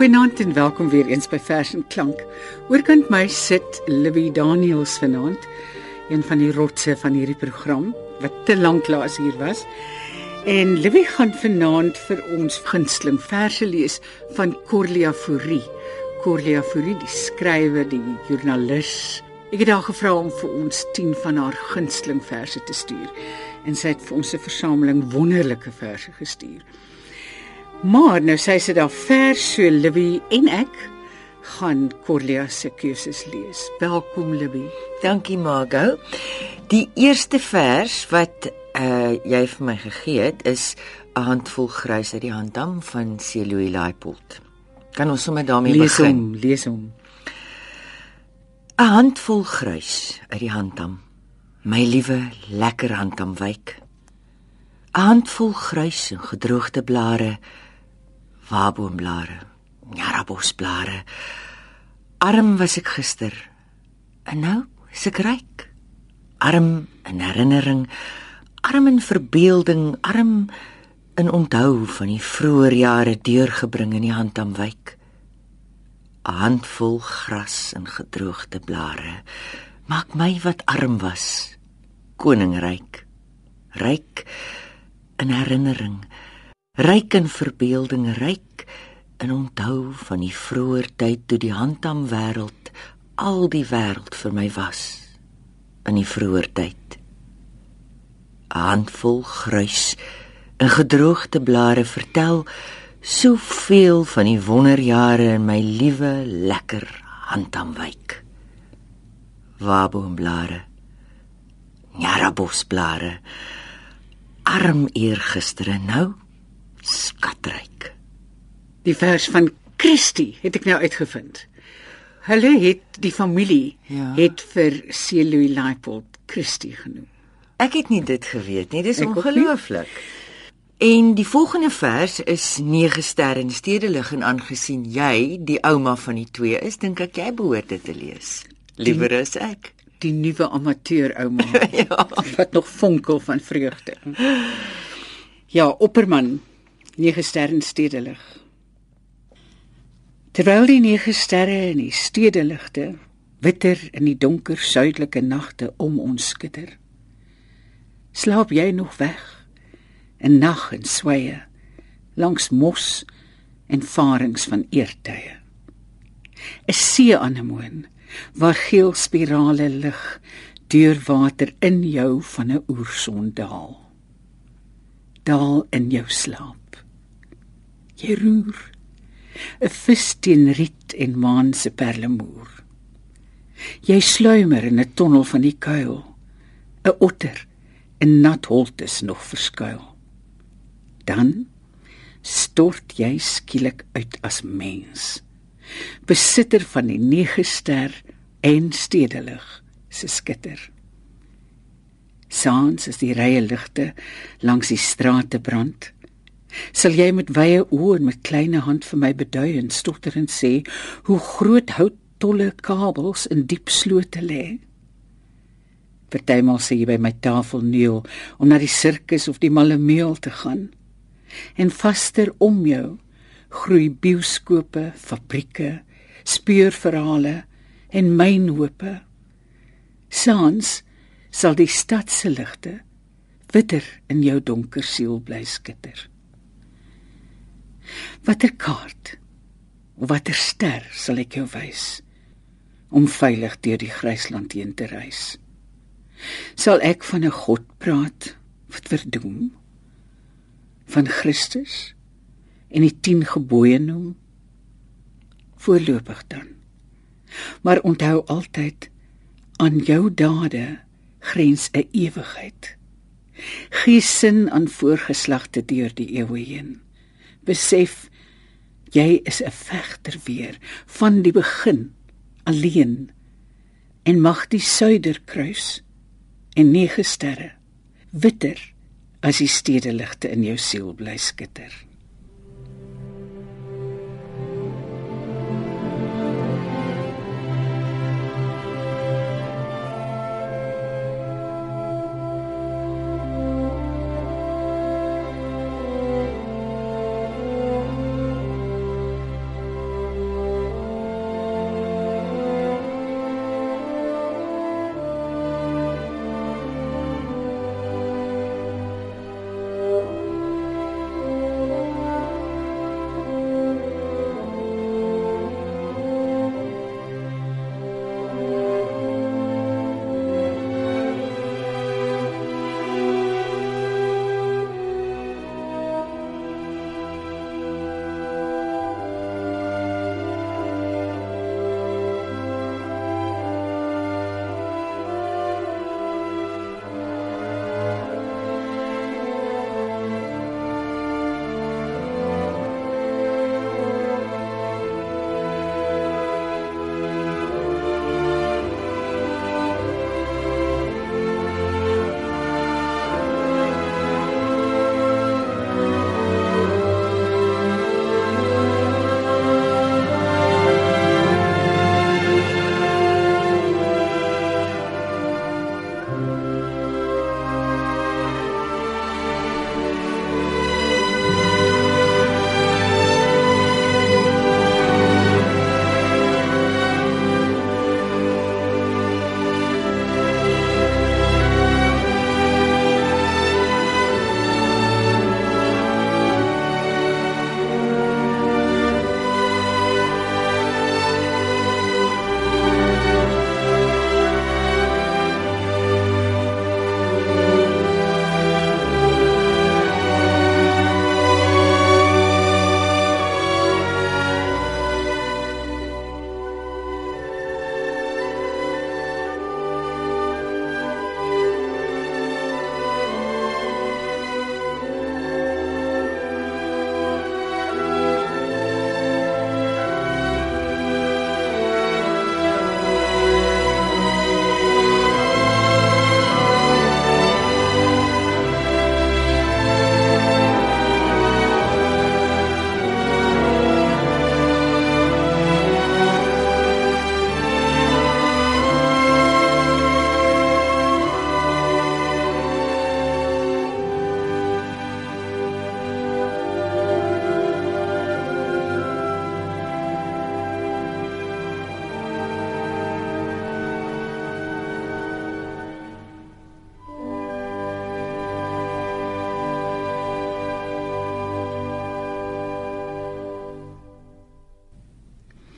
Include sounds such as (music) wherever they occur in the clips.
Goeienaand en welkom weer eens by Vers en Klank. Oorkant my sit Libby Daniels vanaand, een van die rotse van hierdie program wat te lank laas hier was. En Libby gaan vanaand vir ons gunsteling verse lees van Corlia Fourie. Corlia Fourie, die skrywer, die joernalis. Ek het haar gevra om vir ons 10 van haar gunsteling verse te stuur en sy het vir ons 'n versameling wonderlike verse gestuur. Maar nou sê sy daar vers so Libby en ek gaan Corlia se keuses lees. Welkom Libby. Dankie Margo. Die eerste vers wat uh jy vir my gegee het is 'n handvol grys uit die handdam van Celoy Laipold. Kan ons sommer daarmee lees begin? Hom, lees hom. 'n Handvol grys uit die handdam. My liewe lekker handdam wyk. 'n Handvol grys en gedroogde blare waboomblare, jarabosblare. Arm was ek gister. En nou is ek ryk. Arm in herinnering, arm in verbeelding, arm in onthou van die vroeë jare deurgebring in die handamwyk. 'n Handvol gras en gedroogde blare maak my wat arm was koningryk. Ryk in herinnering ryk in verbeelding, ryk in onthou van die vroeë tyd toe die handam wêreld al die wêreld vir my was in die vroeë tyd. 'n Handvol gruis en gedroogde blare vertel soveel van die wonderjare in my liewe lekker handamwyk. Waboomblare, jarabosblare, arm eergister en nou skatryk. Die vers van Christie het ek nou uitgevind. Hulle het die familie Ja. het vir Celoy Laipold Christie genoem. Ek het nie dit geweet nie. Dis ongelooflik. En die volgende vers is 9 sterre in stedelig en aangesien jy die ouma van die twee is, dink ek jy behoort dit te lees. Liewer as ek. Die nuwe amateur ouma (laughs) ja. wat nog fonkel van vreugde. Ja, Opperman, 9 sterre stedelig. Terwyl die nege sterre in die stedeligte witter in die donker suidelike nagte om ons skitter. Slaap jy nog weg in nag en sweye langs mos en farings van eertye. 'n See anemoon waar geel spirale lig deur water in jou van 'n oerson daal. Daal in jou slaap. Jy roer 'n vis teen riet en maan se perlemoer. Jy sluimer in 'n tonnel van die kuil. 'n Otter in nat holtes nog verskuil. Dan stort jy skielik uit as mens. Besitter van die nege ster en stedelig se skitter. Saans as die rye ligte langs die strate brand, sal jy met wye oë en met kleine hand vir my bedui en stotter en sê hoe groot houttolle kabels in diep slote lê. Partymal sê jy by my tafel neel om na die sirkus of die malemeel te gaan. En vaster om jou groei bioskope, fabrieke, speurverhale en mynhope. Saans sal die stad se ligte witter in jou donker siel bly skitter. Watter kaart of watter ster sal ek jou wys om veilig deur die grysland heen te reis? Sal ek van 'n God praat wat verdoem van Christus en die 10 gebooie noem? Voorlopig dan. Maar onthou altyd aan jou dade grens 'n ewigheid. Gee sin aan voorgeslagte deur die eeue heen besef jy is 'n vegter weer van die begin alleen. En mag die suiderkruis en nege sterre witter as die stedeligte in jou siel bly skitter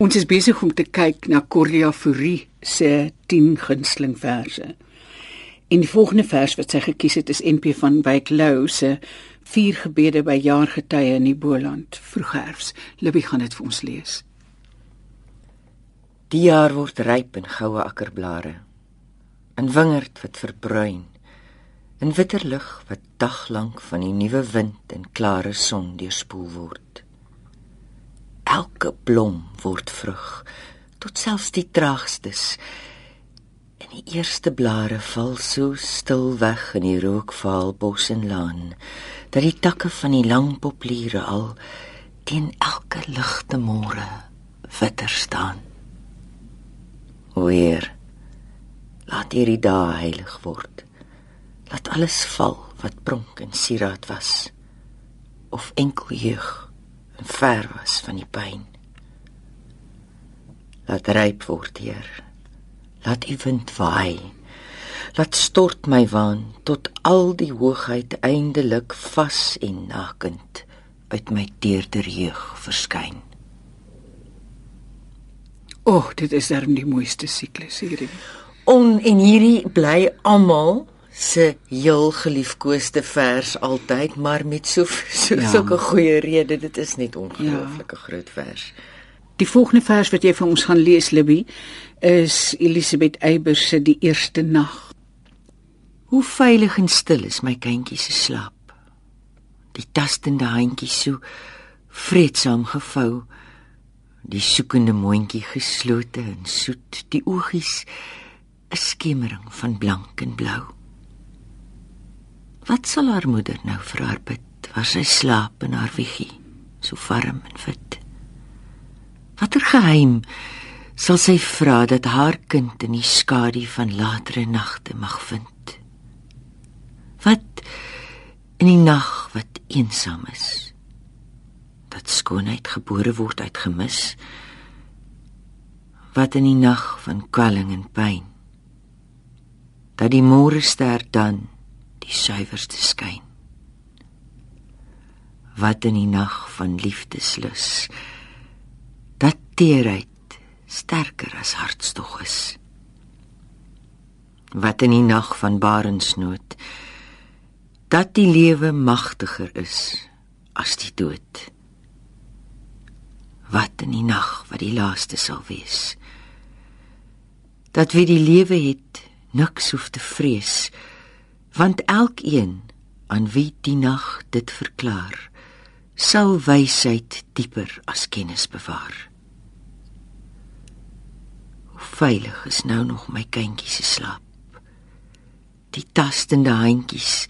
Ons is besig om te kyk na Corlia Fourie se 10 gunsteling verse. En die volgende vers wat sy gekies het is NP van Wyk Lou se Vier gebede by jaargetye in die Boland, vroegherfs. Libby gaan dit vir ons lees. Die jaar word ryp in goue akkerblare. In wingerd wat verbruin. In witter lug wat daglank van die nuwe wind en klare son deurspoel word elke blom word vrug tot selfs die traagstes. En die eerste blare val so stil weg in die rookvaal bos en laan dat die takke van die lang populiere al teen elke ligte môre witter staan. Weer laat hierdie dae heilig word. Laat alles val wat pronk en sieraad was of enkel jeug en ver was van die pyn. Laat ryp word, Heer. Laat U wind waai. Laat stort my waan tot al die hoogheid eindelik vas en nakend uit my teerder jeug verskyn. O, oh, dit is darm die mooiste siklus hierdie. On en hierdie bly almal se heel geliefkoeste vers altyd, maar met so so ja. sulke goeie redes. Dit is net ongelooflike ja. groot vers. Die volgende vers wat jy vir ons gaan lees, Libby, is Elisabeth Eybers se Die eerste nag. Hoe veilig en stil is my kindjie se slaap. Die tastende handjie so vreedsaam gevou. Die soekende mondjie geslote en soet, die oogies 'n skemering van blank en blou. Wat sal haar moeder nou vir haar bid waar sy slaap in haar wieggie, so warm en wit? Watter geheim sal sy vra dat haar kind in die skadu van latere nagte mag vind? Wat in die nag wat eensaam is? Dat skoonheid gebore word uit gemis? Wat in die nag van kwelling en pyn? Dat die môre ster dan die suiwerste skyn. Wat in die nag van liefdeslus dat teerheid sterker as hartstog is. Wat in die nag van barensnood dat die lewe magtiger is as die dood. Wat in die nag wat die laaste sal wees. Dat wie die lewe het niks hoef te vrees want elkeen aan wie die nag dit verklaar sal wysheid dieper as kennis bewaar. Hoe veilig is nou nog my kindjie se slaap? Die tastende handjies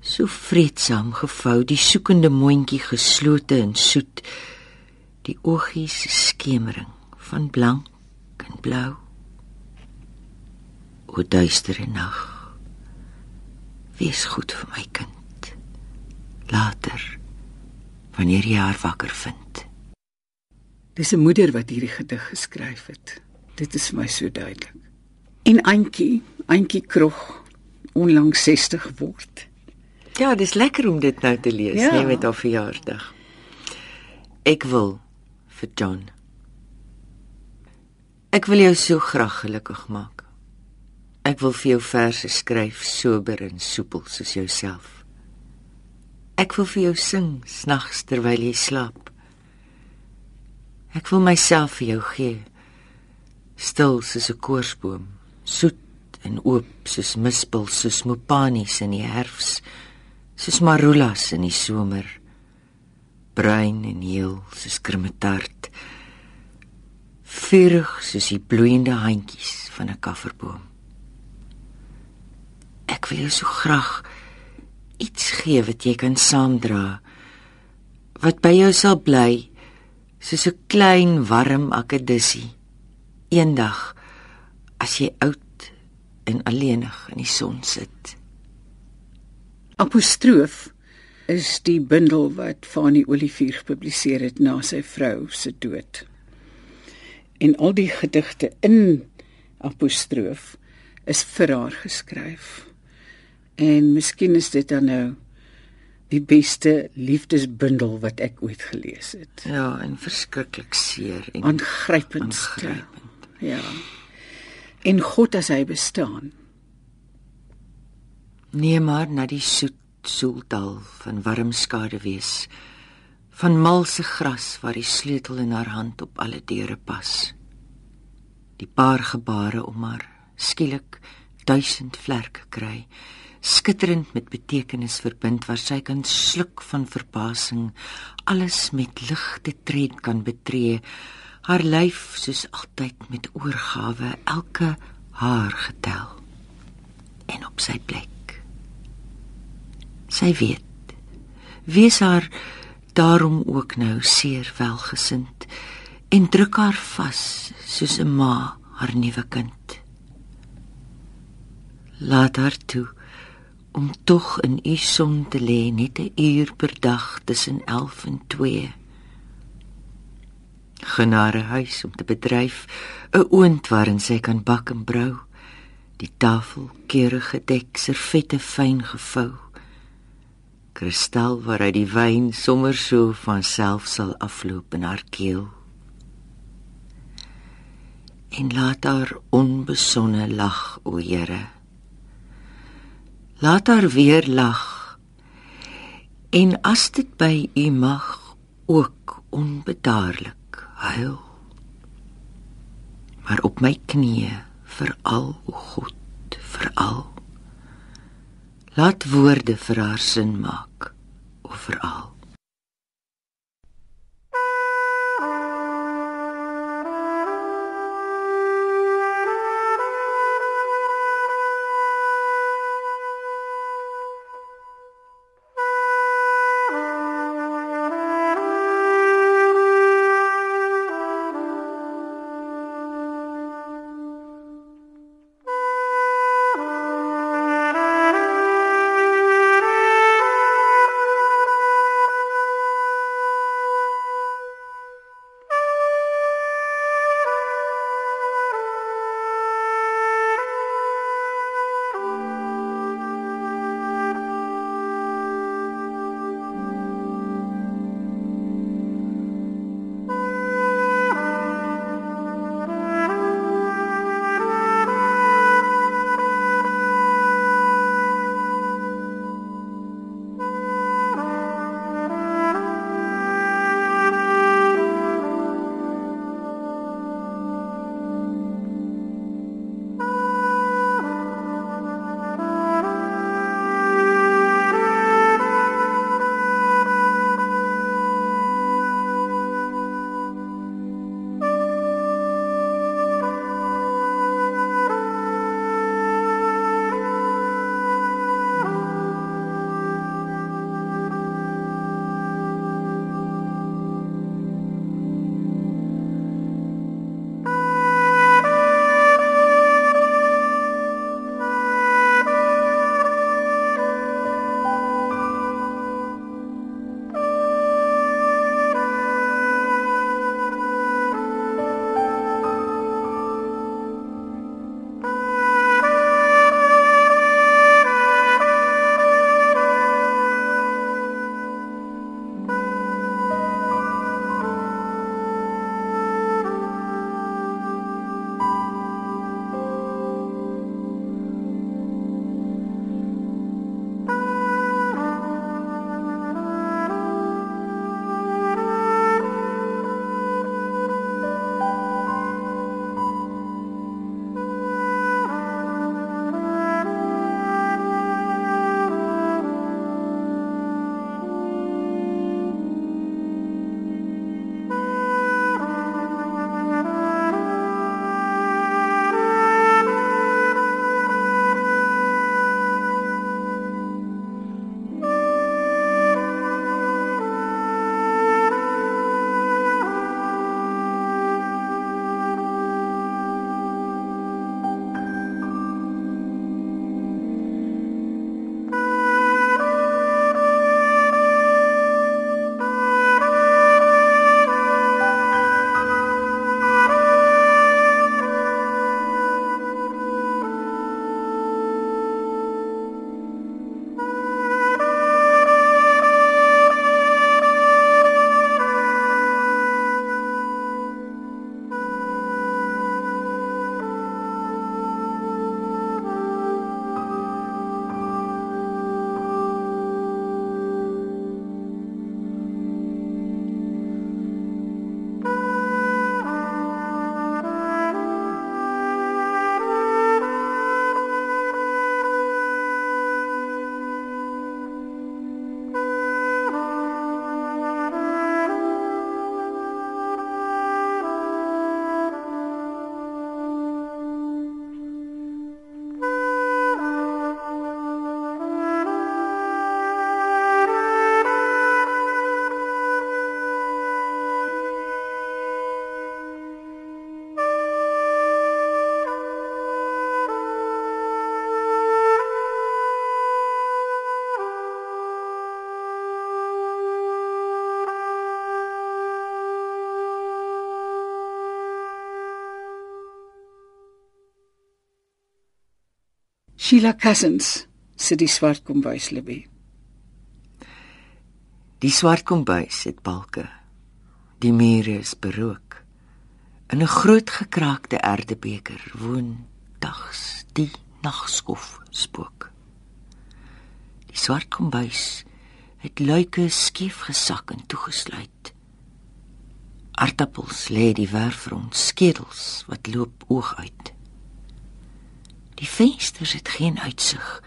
so vreedsaam gevou die soekende mondjie geslote en soet die oogies skemering van blank en blou. O duistere nag Wees goed vir my kind. Later wanneer jy haar wakker vind. Dis 'n moeder wat hierdie gedig geskryf het. Dit is vir my so duidelik. En Antjie, Antjie Krog, onlangs 60 word. Ja, dis lekker om dit nou te lees, ja. net met haar verjaarsdag. Ek wil vir John. Ek wil jou so graag gelukkig maak. Ek wil vir jou verse skryf sober en soepel soos jouself. Ek wil vir jou sing snags terwyl jy slaap. Ek wil myself vir jou gee. Stil soos 'n koorsboom, soet en oop soos mispel soos mopanies in die herfs, soos marulas in die somer. Bruin en heel soos krimmetart. Vurig soos die bloeiende handjies van 'n kafferboom. Ek wil jou so graag iets gee wat jy kan saamdra. Wat by jou sal bly soos 'n klein warm akedissie. Eendag as jy oud en alleenig in die son sit. Apostroof is die bundel wat Fanny Olivier gepubliseer het na sy vrou se dood. En al die gedigte in Apostroof is vir haar geskryf. En miskien is dit dan nou die beste liefdesbundel wat ek ooit gelees het. Ja, en verskriklik seer en Aangrypend. aangrypend. Ja. En God as hy bestaan. Nee maar na die soet soeldal van warm skade wees van malse gras waar die sleutel in haar hand op alle deure pas. Die paar gebare om haar skielik duisend vlerke kry, skitterend met betekenis verbind waar sy kan sluk van verbasing, alles met ligte tred kan betree, haar lyf soos altyd met oorgawe elke haar getel en op sy plek. Sy weet, wees haar daarom ook nou seer welgesind en druk haar vas soos 'n ma haar nuwe kind. Laat haar toe om tog in u son te lê net 'n uur per dag tussen 11 en 2. Genare huis om te bedryf, 'n oond waarin sy kan bak en brou, die tafel keurig gedek, servette fyn gevou kristal waaruit die wyn sommer so van self sal afloop in haar keel. En laat haar onbesonne lag, o Here. Laat haar weer lag. En as dit by U mag, ook onbedaarlik huil. Maar op my knieë veral, o God, veral Laat woorde vir haar sin maak, of veral. Sheila Cousins sit die swart kombuis Libby. Die swart kombuis het balke. Die mure is berook. In 'n groot gekraakte erdebeker woon dags die nagskof spook. Die swart kombuis het luike skief gesak en toegesluit. Aartappels lê die werf rond, skedels wat loop oog uit. Die vensters het geen uitsig.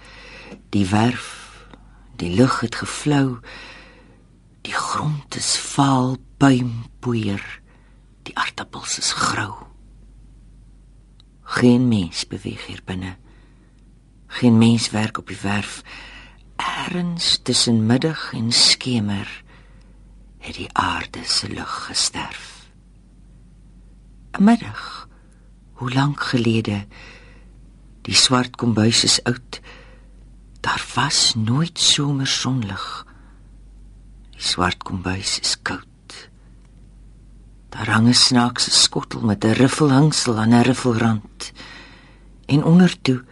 Die werf, die lug het gevlou. Die grond is vaal puimpoeier. Die aartappels is grou. Geen mens beweeg hier binne. Geen mens werk op die werf. Erns tussen middag en skemer het die aarde se lug gesterf. 'n Middag, hoe lank gelede Die swart kombuis is oud. Daar was nooit somersonlig. Die swart kombuis is koud. Daar hang 'n snaakse skottel met 'n riffelhangsel aan 'n riffelrand en onder toe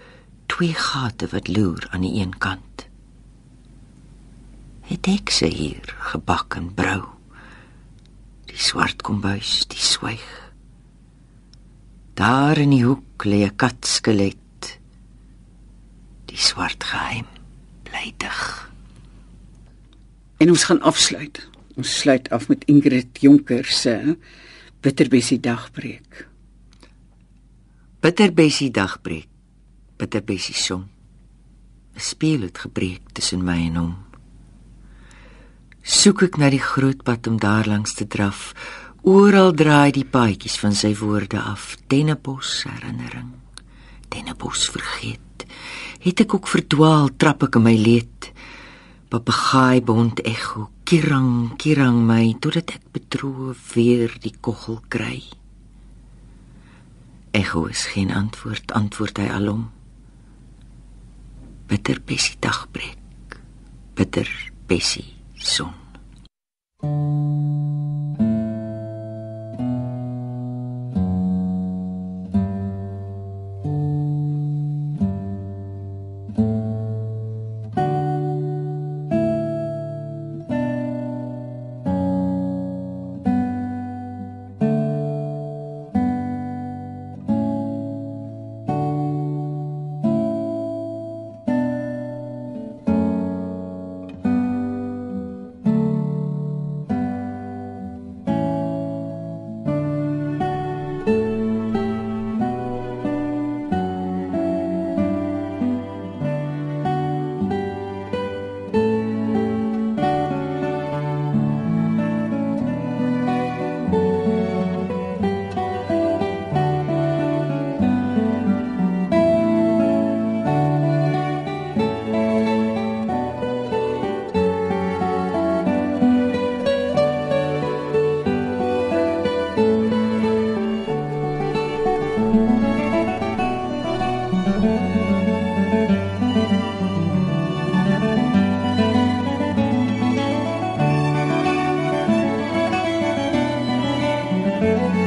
twee gate wat loer aan die een kant. Het ek se hier gebak en brou. Die swart kombuis, die swyg. Daar in die hoek lê 'n katskelet die swart geheim bly dig. En ons gaan afsluit. Ons sluit af met Ingrid Jonker se Bitterbessie dagbreek. Bitterbessie dagbreek. Bitterbessie son. 'n Speel het gebreek tussen my en hom. Soek ek na die groot pad om daar langs te draf. Oral draai die paadjies van sy woorde af. Dennebos herinnering. Dennebos vergeet het ek ook verdwaal trap ek in my leed. Papegaai bond ekho kirang kirang my totdat ek betroe weer die koggel kry. Ekho is geen antwoord antwoord hy alom. Bitter bessie dagbreek bitter bessie son. thank you Música